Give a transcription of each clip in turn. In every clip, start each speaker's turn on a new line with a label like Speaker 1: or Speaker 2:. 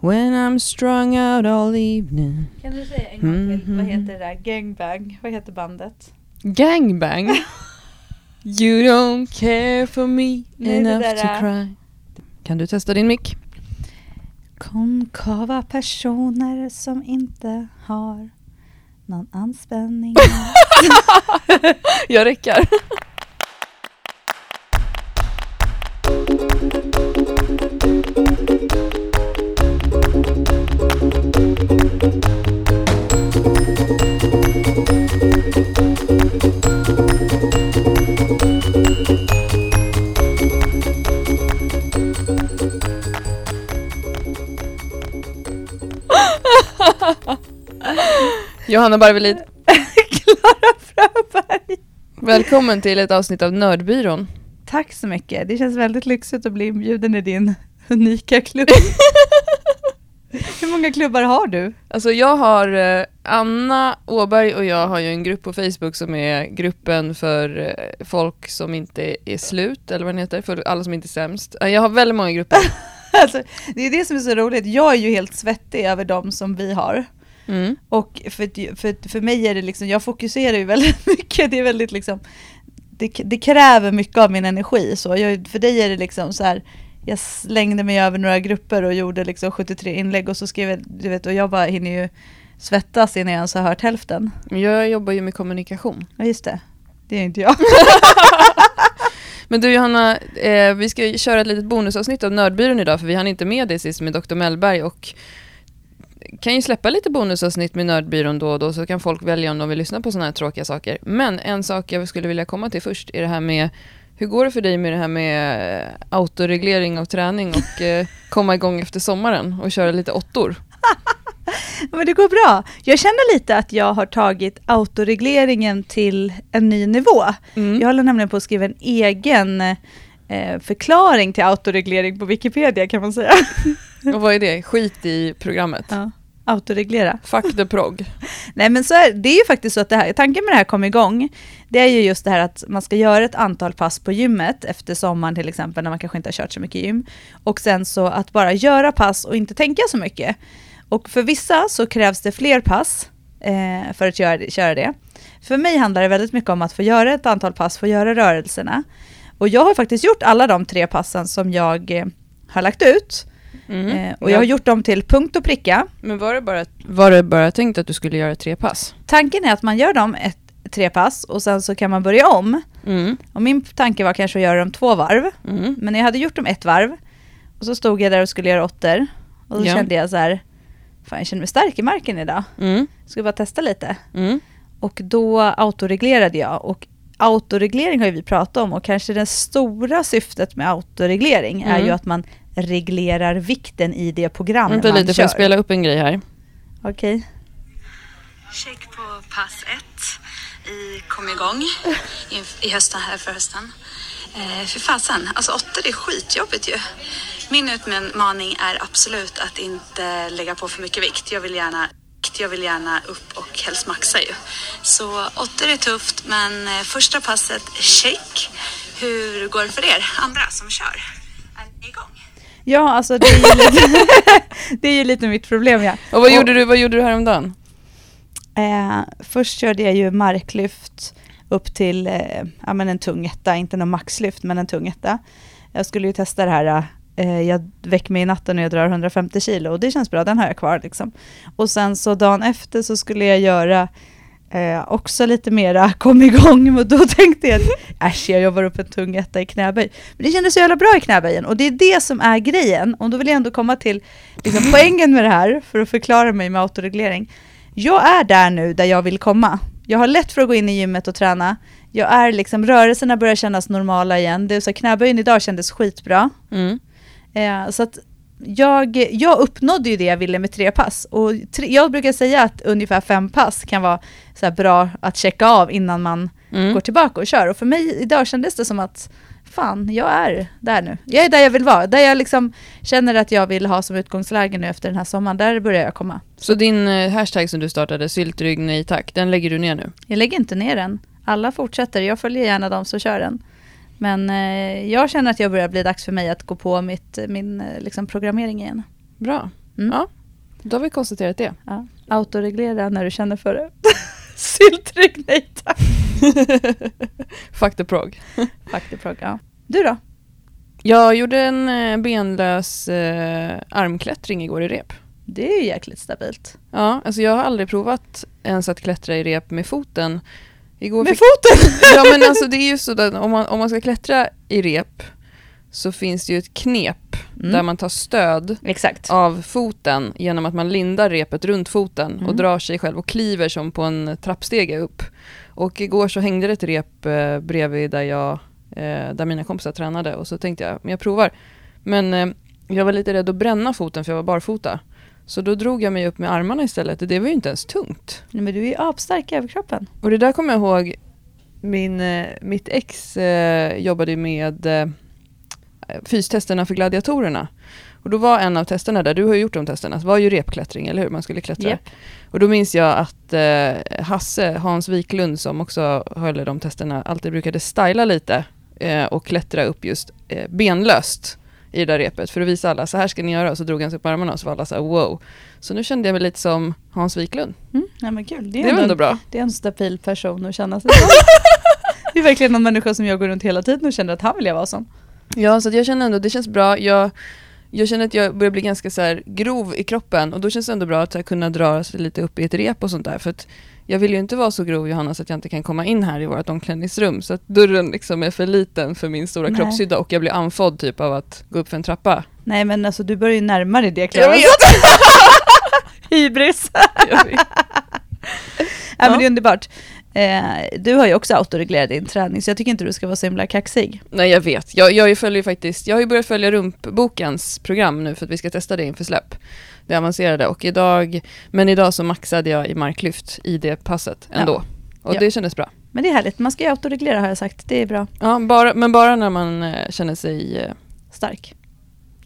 Speaker 1: When I'm strung out all evening
Speaker 2: Kan du säga en gång till?
Speaker 1: Mhm.
Speaker 2: Vad heter det där? Gangbang. Vad heter bandet?
Speaker 1: Gangbang You don't care for me
Speaker 2: Nej,
Speaker 1: enough to
Speaker 2: är-
Speaker 1: cry Kan du testa din mick?
Speaker 2: Konkava personer som inte har någon anspänning.
Speaker 1: Jag räcker. Johanna Barvelid,
Speaker 2: Klara Fröberg.
Speaker 1: välkommen till ett avsnitt av Nördbyrån.
Speaker 2: Tack så mycket. Det känns väldigt lyxigt att bli inbjuden i din unika klubb. Hur många klubbar har du?
Speaker 1: Alltså jag har, eh, Anna Åberg och jag har ju en grupp på Facebook som är gruppen för eh, folk som inte är slut, eller vad den heter, för alla som inte är sämst. Eh, Jag har väldigt många grupper.
Speaker 2: Alltså, det är det som är så roligt. Jag är ju helt svettig över de som vi har.
Speaker 1: Mm.
Speaker 2: Och för, för, för mig är det liksom, jag fokuserar ju väldigt mycket, det är väldigt liksom, det, det kräver mycket av min energi. Så jag, för dig är det liksom så här, jag slängde mig över några grupper och gjorde liksom 73 inlägg och så skrev jag, du vet, och jag bara hinner ju svettas innan jag ens har hört hälften.
Speaker 1: Jag jobbar ju med kommunikation.
Speaker 2: Ja just det, det är inte jag.
Speaker 1: Men du Johanna, eh, vi ska köra ett litet bonusavsnitt av Nördbyrån idag för vi hann inte med det sist med Dr. Mellberg och kan ju släppa lite bonusavsnitt med Nördbyrån då och då så kan folk välja om de vill lyssna på sådana här tråkiga saker. Men en sak jag skulle vilja komma till först är det här med hur går det för dig med det här med eh, autoreglering av träning och eh, komma igång efter sommaren och köra lite åttor?
Speaker 2: Men det går bra. Jag känner lite att jag har tagit autoregleringen till en ny nivå.
Speaker 1: Mm.
Speaker 2: Jag håller nämligen på att skriva en egen eh, förklaring till autoreglering på Wikipedia kan man säga.
Speaker 1: Och vad är det? Skit i programmet.
Speaker 2: Ja. Autoreglera.
Speaker 1: Fuck the prog.
Speaker 2: Nej men så är, det är ju faktiskt så att det här, tanken med det här kom igång, det är ju just det här att man ska göra ett antal pass på gymmet efter sommaren till exempel när man kanske inte har kört så mycket gym. Och sen så att bara göra pass och inte tänka så mycket. Och för vissa så krävs det fler pass eh, för att göra, köra det. För mig handlar det väldigt mycket om att få göra ett antal pass, få göra rörelserna. Och jag har faktiskt gjort alla de tre passen som jag eh, har lagt ut.
Speaker 1: Mm.
Speaker 2: Eh, och jag har gjort dem till punkt och pricka.
Speaker 1: Men var det, bara, var det bara tänkt att du skulle göra tre pass?
Speaker 2: Tanken är att man gör dem ett, tre pass och sen så kan man börja om.
Speaker 1: Mm.
Speaker 2: Och min tanke var kanske att göra dem två varv.
Speaker 1: Mm.
Speaker 2: Men jag hade gjort dem ett varv. Och så stod jag där och skulle göra åttor. Och då
Speaker 1: Ja.
Speaker 2: kände jag så här, fan jag känner mig stark i marken idag.
Speaker 1: Mm.
Speaker 2: Ska bara testa lite.
Speaker 1: Mm.
Speaker 2: Och då autoreglerade jag. Och autoreglering har ju vi pratat om och kanske det stora syftet med autoreglering är
Speaker 1: Mm.
Speaker 2: ju att man reglerar vikten i det program
Speaker 1: Vänta
Speaker 2: man
Speaker 1: lite, får
Speaker 2: kör.
Speaker 1: jag spela upp en grej här?
Speaker 2: Okej.
Speaker 3: Check på pass ett i kom igång i, i hösten här för hösten. Eh, för fasen, alltså åtta det är skitjobbigt ju. Min utmaning är absolut att inte lägga på för mycket vikt. Jag vill gärna jag vill gärna upp och helst maxa ju. Så åttor är tufft men eh, första passet, check. Hur går det för er andra som kör?
Speaker 2: Ja, alltså det är ju lite, det är ju lite mitt problem ja.
Speaker 1: Och vad, gjorde du, vad gjorde du häromdagen?
Speaker 2: Eh, först körde jag ju marklyft upp till eh, ja, men en tung etta, inte någon maxlyft men en tung etta. Jag skulle ju testa det här, eh, jag väcker mig i natten och jag drar 150 kilo och det känns bra, den har jag kvar liksom. Och sen så dagen efter så skulle jag göra eh, också lite mera kom igång och då tänkte jag att äsch jag jobbar upp en tung etta i knäböj. Men det kändes så jävla bra i knäböjen och det är det som är grejen och då vill jag ändå komma till liksom, poängen med det här för att förklara mig med autoreglering. Jag är där nu där jag vill komma. Jag har lätt för att gå in i gymmet och träna. Jag är liksom, rörelserna börjar kännas normala igen. Det är så knäböjen idag kändes skitbra.
Speaker 1: Mm.
Speaker 2: Eh, så att jag, jag uppnådde ju det jag ville med tre pass. Och tre, jag brukar säga att ungefär fem pass kan vara så bra att checka av innan man
Speaker 1: Mm.
Speaker 2: går tillbaka och kör. Och för mig idag kändes det som att fan, jag är där nu. Jag är där jag vill vara. Där jag liksom känner att jag vill ha som utgångsläge nu efter den här sommaren. Där börjar jag komma.
Speaker 1: Så din eh, hashtag som du startade, syltrygg nej tack, den lägger du ner nu?
Speaker 2: Jag lägger inte ner den. Alla fortsätter. Jag följer gärna de som kör den. Men eh, jag känner att jag börjar bli dags för mig att gå på mitt, min eh, liksom, programmering igen.
Speaker 1: Bra.
Speaker 2: Mm.
Speaker 1: Ja, då har vi konstaterat det.
Speaker 2: Ja. Autoreglera när du känner för det. Syltrygg, nej tack.
Speaker 1: Fuck the prog.
Speaker 2: Fuck the prog, ja. Du då?
Speaker 1: Jag gjorde en eh, benlös eh, armklättring igår i rep.
Speaker 2: Det är ju jäkligt stabilt.
Speaker 1: Ja, alltså jag har aldrig provat ens att klättra i rep med foten. Igår
Speaker 2: Med
Speaker 1: fick...
Speaker 2: foten!
Speaker 1: Ja men alltså det är ju så att om man, om man ska klättra i rep så finns det ju ett knep
Speaker 2: Mm.
Speaker 1: där man tar stöd
Speaker 2: Exakt.
Speaker 1: av foten genom att man lindar repet runt foten och
Speaker 2: Mm.
Speaker 1: drar sig själv och kliver som på en trappstege upp. Och igår så hängde det ett rep eh, bredvid där, jag, eh, där mina kompisar tränade och så tänkte jag, men jag provar. Men eh, jag var lite rädd att bränna foten för jag var barfota. Så då drog jag mig upp med armarna istället och det var ju inte ens tungt.
Speaker 2: Nej, men du är ju apstark i överkroppen.
Speaker 1: Och det där kommer jag ihåg, min, eh, mitt ex eh, jobbade med eh, fystesterna för gladiatorerna. Och då var en av testerna där, du har ju gjort de testerna, var ju repklättring, eller hur? Man skulle klättra.
Speaker 2: Japp.
Speaker 1: Och då minns jag att eh, Hasse, Hans Wiklund, som också höll de testerna, alltid brukade styla lite eh, och klättra upp just eh, benlöst i det där repet för att visa alla, så här ska ni göra. Och så drog han sig upp armarna och så var alla så här wow. Så nu kände jag mig lite som Hans Wiklund.
Speaker 2: Mm. Ja, men kul. Det
Speaker 1: Det,
Speaker 2: är,
Speaker 1: var
Speaker 2: ändå,
Speaker 1: bra.
Speaker 2: det är en stabil person att känna sig som. Det är verkligen någon människa som jag går runt hela tiden och känner att han vill jag vara som.
Speaker 1: Ja, så jag känner ändå, det känns bra. Jag, jag känner att jag börjar bli ganska så här grov i kroppen och då känns det ändå bra att kunna dra sig lite upp i ett rep och sånt där. För att jag vill ju inte vara så grov Johanna så att jag inte kan komma in här i vårt omklädningsrum. Så att dörren liksom är för liten för min stora
Speaker 2: Nej.
Speaker 1: kroppshydda och jag blir andfådd typ av att gå upp för en trappa.
Speaker 2: Nej men alltså du börjar ju närma dig det
Speaker 1: Jag
Speaker 2: Klara.
Speaker 1: vet!
Speaker 2: Hybris.
Speaker 1: Jag vet.
Speaker 2: Ja, men det är underbart. Eh, du har ju också autoreglerat din träning så jag tycker inte du ska vara så himla kaxig.
Speaker 1: Nej jag vet, jag, jag följer faktiskt, jag har ju börjat följa Rumpbokens program nu för att vi ska testa det inför släpp. Det avancerade och idag, men idag så maxade jag i marklyft i det passet ändå. Och
Speaker 2: Ja.
Speaker 1: det kändes bra.
Speaker 2: Men det är härligt, man ska ju autoreglera har jag sagt. Det är bra.
Speaker 1: Ja, bara, men bara när man eh, känner sig... Eh,
Speaker 2: Stark.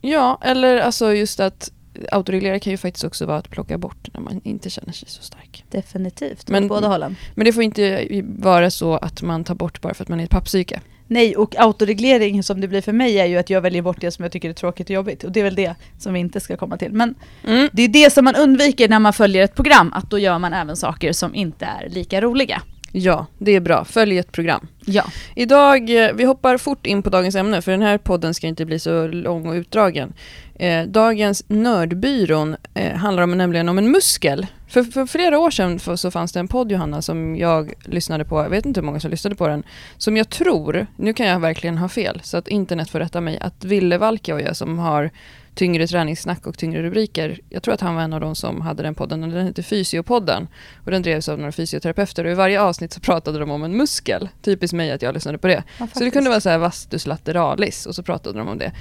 Speaker 1: ja, eller alltså just att autoreglera kan ju faktiskt också vara att plocka bort när man inte känner sig så stark.
Speaker 2: Definitivt.
Speaker 1: Men-
Speaker 2: Men, båda hållen.
Speaker 1: Men det får inte vara så att man tar bort bara för att man är ett pappsyke.
Speaker 2: Nej, och autoreglering som det blir för mig är ju att jag väljer bort det som jag tycker är tråkigt och jobbigt. Och det är väl det som vi inte ska komma till. Men
Speaker 1: Mm.
Speaker 2: det är det som man undviker när man följer ett program, att då gör man även saker som inte är lika roliga.
Speaker 1: Ja, det är bra. Följ ett program.
Speaker 2: Ja.
Speaker 1: Idag, eh, vi hoppar fort in på dagens ämne för den här podden ska inte bli så lång och utdragen. Eh, dagens Nördbyrån eh, handlar om, nämligen om en muskel. För, för flera år sedan f- så fanns det en podd Johanna som jag lyssnade på, jag vet inte hur många som lyssnade på den, som jag tror, nu kan jag verkligen ha fel, så att internet får rätta mig, att Ville Valkioja som har tyngre träningssnack och tyngre rubriker, jag tror att han var en av de som hade den podden, den heter Fysiopodden. Och den drevs av några fysioterapeuter och i varje avsnitt så pratade de om en muskel. Typiskt mig att jag lyssnade på det.
Speaker 2: ja
Speaker 1: Så det kunde vara så här vastus lateralis och så pratade de om det.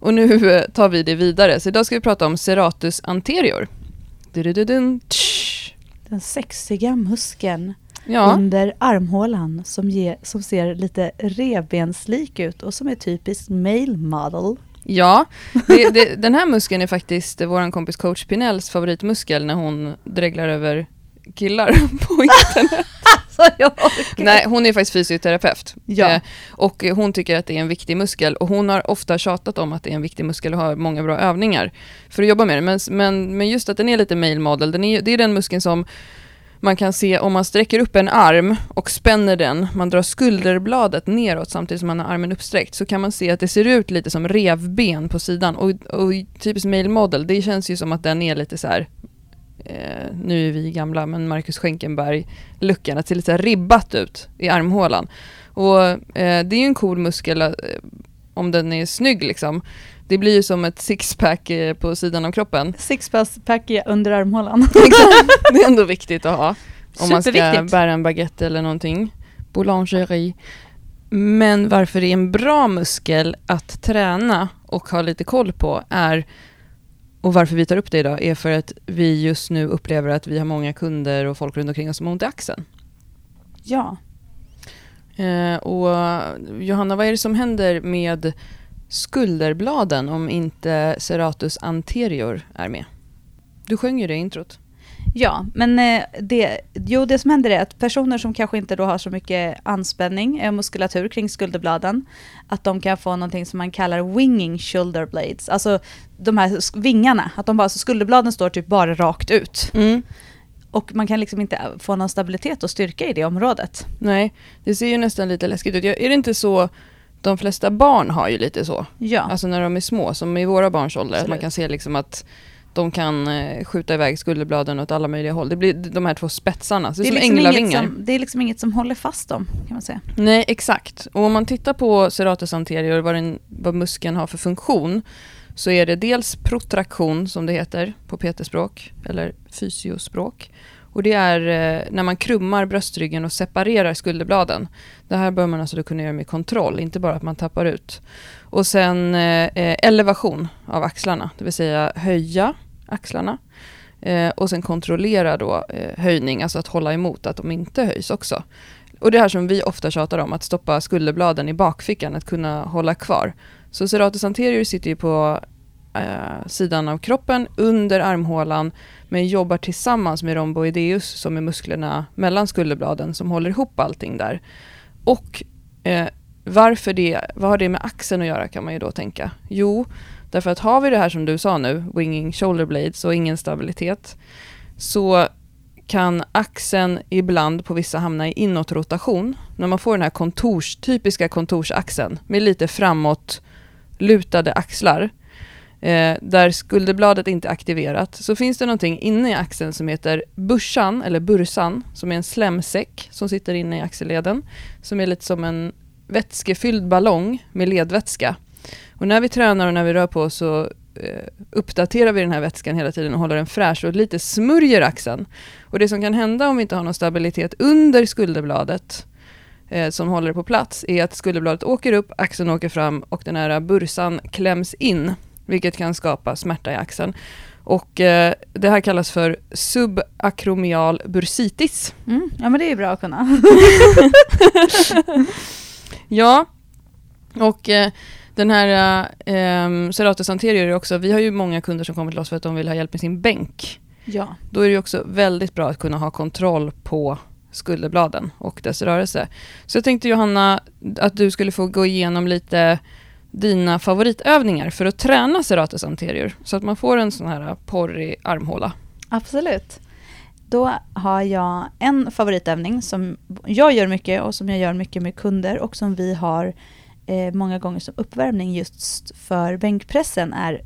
Speaker 1: Och nu eh, tar vi det vidare. Så idag ska vi prata om serratus anterior.
Speaker 2: Den sexiga muskeln
Speaker 1: Ja,
Speaker 2: under armhålan som, ger, som ser lite revbenslik ut och som är typisk male model.
Speaker 1: Ja. Det, det, den här muskeln är faktiskt vår kompis coach Pinells favoritmuskel när hon dreglar över killar på internet.
Speaker 2: Så jag orkar.
Speaker 1: Nej, hon är faktiskt fysioterapeut.
Speaker 2: Ja.
Speaker 1: Eh, och hon tycker att det är en viktig muskel. Och hon har ofta tjatat om att det är en viktig muskel och har många bra övningar för att jobba med det. Men, men, men just att den är lite male model, den är, det är den muskeln som man kan se om man sträcker upp en arm och spänner den, man drar skulderbladet neråt samtidigt som man har armen uppsträckt, så kan man se att det ser ut lite som revben på sidan. Och, och typiskt male model, det känns ju som att den är lite så här eh, nu är vi gamla, men Marcus Schenkenberg-luckan, att det ser lite ribbat ut i armhålan. Och eh, det är ju en cool muskel eh, om den är snygg liksom. Det blir ju som ett sixpack eh, på sidan av kroppen.
Speaker 2: Sixpack under armhålan.
Speaker 1: det är ändå viktigt att ha. Om man ska bära en baguette eller någonting. Boulangerie. Men varför det är en bra muskel att träna och ha lite koll på är och varför vi tar upp det idag är för att vi just nu upplever att vi har många kunder och folk runt omkring oss som har ont i axeln.
Speaker 2: Ja.
Speaker 1: Eh, och Johanna, vad är det som händer med skulderbladen om inte serratus anterior är med? Du sjöng ju det i introt.
Speaker 2: Ja, men eh, det, jo, det som händer är att personer som kanske inte då har så mycket anspänning, eh, muskulatur kring skulderbladen, att de kan få någonting som man kallar winging shoulder blades, alltså de här vingarna, att de bara, så skulderbladen står typ bara rakt ut.
Speaker 1: Mm.
Speaker 2: Och man kan liksom inte få någon stabilitet och styrka i det området.
Speaker 1: Nej, det ser ju nästan lite läskigt ut. Är det inte så, de flesta barn har ju lite så,
Speaker 2: Ja,
Speaker 1: alltså när de är små, som i våra barns ålder, att man
Speaker 2: Absolut.
Speaker 1: kan se liksom att de kan eh, skjuta iväg skulderbladen åt alla möjliga håll. Det blir de här två spetsarna, så det är, som
Speaker 2: liksom inget
Speaker 1: änglavingar.
Speaker 2: som, det är liksom inget som håller fast dem, kan man säga.
Speaker 1: Nej, exakt. Och om man tittar på serratus anterior, vad, den, vad muskeln har för funktion, så är det dels protraktion, som det heter på PT-språk, eller fysiospråk. Och det är eh, när man krummar bröstryggen och separerar skulderbladen. Det här bör man alltså då kunna göra med kontroll, inte bara att man tappar ut. Och sen eh, eh, elevation av axlarna, det vill säga höja axlarna. Och sen kontrollera då höjning, alltså att hålla emot att de inte höjs också. Och det här som vi ofta tjatar om, att stoppa skulderbladen i bakfickan, att kunna hålla kvar. Så serratus anterior sitter ju på eh, sidan av kroppen, under armhålan, men jobbar tillsammans med romboideus som är musklerna mellan skulderbladen, som håller ihop allting där. Och eh, varför det, vad har det med axeln att göra kan man ju då tänka. Jo, därför att har vi det här som du sa nu, winging shoulder blades och ingen stabilitet, så kan axeln ibland på vissa hamna i inåtrotation. När man får den här kontors, typiska kontorsaxeln med lite framåt lutade axlar, eh, där skulderbladet inte är aktiverat, så finns det någonting inne i axeln som heter bursan, eller bursan, som är en slemsäck som sitter inne i axelleden, som är lite som en vätskefylld ballong med ledvätska. Och när vi tränar och när vi rör på oss så eh, uppdaterar vi den här vätskan hela tiden och håller den fräsch och lite smörjer axeln. Och det som kan hända om vi inte har någon stabilitet under skulderbladet eh, som håller det på plats är att skulderbladet åker upp, axeln åker fram och den här bursan kläms in, vilket kan skapa smärta i axeln. Och eh, det här kallas för subakromial bursitis.
Speaker 2: Mm, ja, men det är ju bra att kunna.
Speaker 1: Ja, och eh, den här eh, serratus anterior är också, vi har ju många kunder som kommer till oss för att de vill ha hjälp med sin bänk.
Speaker 2: ja.
Speaker 1: Då är det också väldigt bra att kunna ha kontroll på skulderbladen och dess rörelse. Så jag tänkte Johanna att du skulle få gå igenom lite dina favoritövningar för att träna serratus anterior så att man får en sån här porrig armhåla.
Speaker 2: Absolut. Då har jag en favoritövning som jag gör mycket och som jag gör mycket med kunder och som vi har eh, många gånger som uppvärmning just för bänkpressen är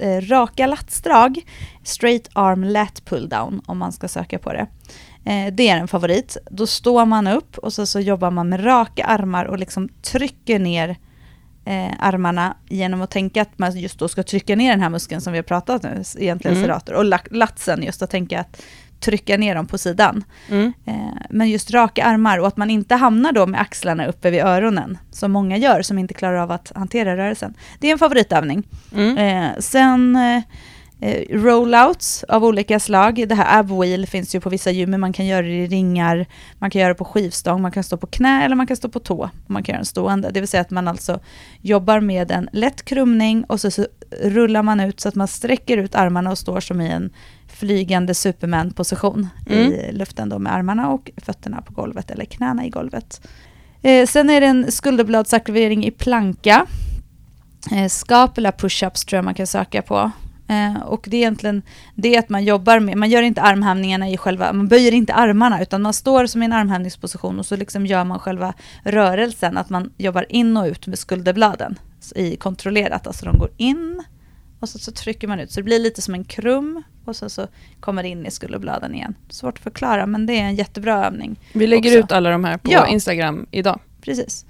Speaker 2: eh, raka latsdrag, straight arm lat pull down om man ska söka på det. Eh, det är en favorit. Då står man upp och så, så jobbar man med raka armar och liksom trycker ner eh, armarna genom att tänka att man just då ska trycka ner den här muskeln som vi har pratat nu, egentligen
Speaker 1: Mm.
Speaker 2: serrator, och la- latsen just att tänka att trycka ner dem på sidan.
Speaker 1: Mm.
Speaker 2: Eh, men just raka armar och att man inte hamnar då med axlarna uppe vid öronen, som många gör som inte klarar av att hantera rörelsen. Det är en favoritövning.
Speaker 1: Mm.
Speaker 2: Eh, sen eh, rollouts av olika slag. Det här abwheel finns ju på vissa gym, men man kan göra det i ringar, man kan göra det på skivstång, man kan stå på knä eller man kan stå på tå. Man kan göra den stående. Det vill säga att man alltså jobbar med en lätt krumning och så, så rullar man ut så att man sträcker ut armarna och står som i en flygande superman-position i luften då med armarna och fötterna på golvet eller knäna i golvet. Eh, sen är det en skulderbladsaktivering i planka. Eh, scapula push-ups tror jag man kan söka på. Eh, och det är egentligen det att man jobbar med, man gör inte armhävningarna i själva, man böjer inte armarna utan man står som i en armhävningsposition och så liksom gör man själva rörelsen, att man jobbar in och ut med skulderbladen i kontrollerat, alltså de går in och så, så trycker man ut, så det blir lite som en krum och så, så kommer det in i skulderbladen igen. Svårt att förklara men det är en jättebra övning.
Speaker 1: Vi lägger
Speaker 2: också.
Speaker 1: ut alla de här på
Speaker 2: Ja.
Speaker 1: Instagram idag.
Speaker 2: Precis.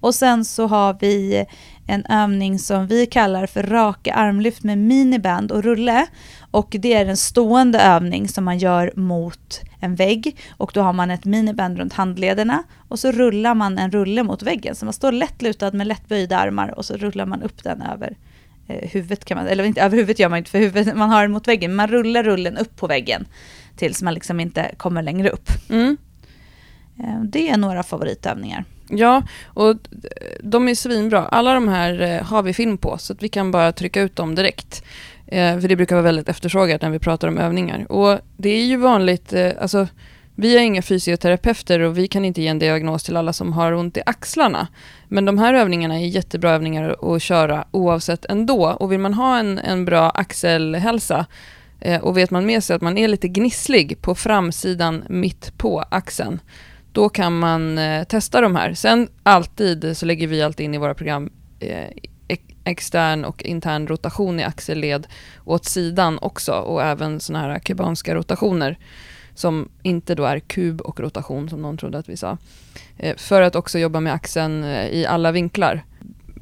Speaker 2: Och sen så har vi en övning som vi kallar för raka armlyft med miniband och rulle. Och det är en stående övning som man gör mot en vägg. Och då har man ett miniband runt handlederna och så rullar man en rulle mot väggen. Så man står lätt lutad med lätt böjda armar och så rullar man upp den över eh, huvudet kan man, eller inte över huvudet gör man inte för huvudet, man har den mot väggen, man rullar rullen upp på väggen tills man liksom inte kommer längre upp.
Speaker 1: Mm.
Speaker 2: Eh, det är några favoritövningar.
Speaker 1: Ja, och de är svinbra. Alla de här eh, har vi film på, så att vi kan bara trycka ut dem direkt. Eh, för det brukar vara väldigt efterfrågat när vi pratar om övningar. Och det är ju vanligt, alltså vi är inga fysioterapeuter och vi kan inte ge en diagnos till alla som har ont i axlarna. Men de här övningarna är jättebra övningar att köra oavsett ändå. Och vill man ha en, en bra axelhälsa och vet man med sig att man är lite gnisslig på framsidan mitt på axeln, då kan man eh, testa de här. Sen alltid så lägger vi alltid in i våra program eh, extern och intern rotation i axelled åt sidan också och även sådana här kubanska rotationer som inte då är kub och rotation som någon trodde att vi sa. Eh, för att också jobba med axeln eh, i alla vinklar.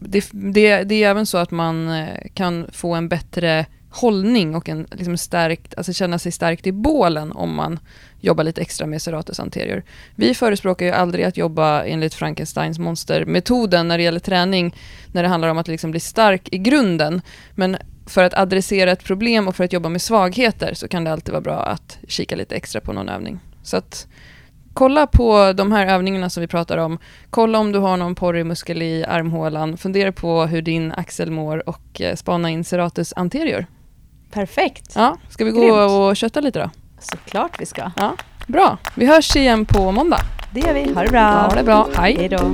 Speaker 1: Det, det, det, är även så att man eh, kan få en bättre hållning och en liksom stärkt, alltså känna sig stärkt i bålen om man jobbar lite extra med serratus anterior. Vi förespråkar ju aldrig att jobba enligt Frankensteins monstermetoden när det gäller träning, när det handlar om att liksom bli stark i grunden. Men för att adressera ett problem och för att jobba med svagheter så kan det alltid vara bra att kika lite extra på någon övning. Så att kolla på de här övningarna som vi pratar om. Kolla om du har någon porrig muskel i armhålan. Fundera på hur din axel mår och eh, spana in serratus anterior.
Speaker 2: Perfekt.
Speaker 1: Ja, ska vi gå Grymt. och kötta lite då?
Speaker 2: Såklart vi ska.
Speaker 1: Ja, bra. Vi hörs igen på måndag.
Speaker 2: Det gör vi. Ha det bra.
Speaker 1: Ha det bra. Hej.
Speaker 2: Hej då.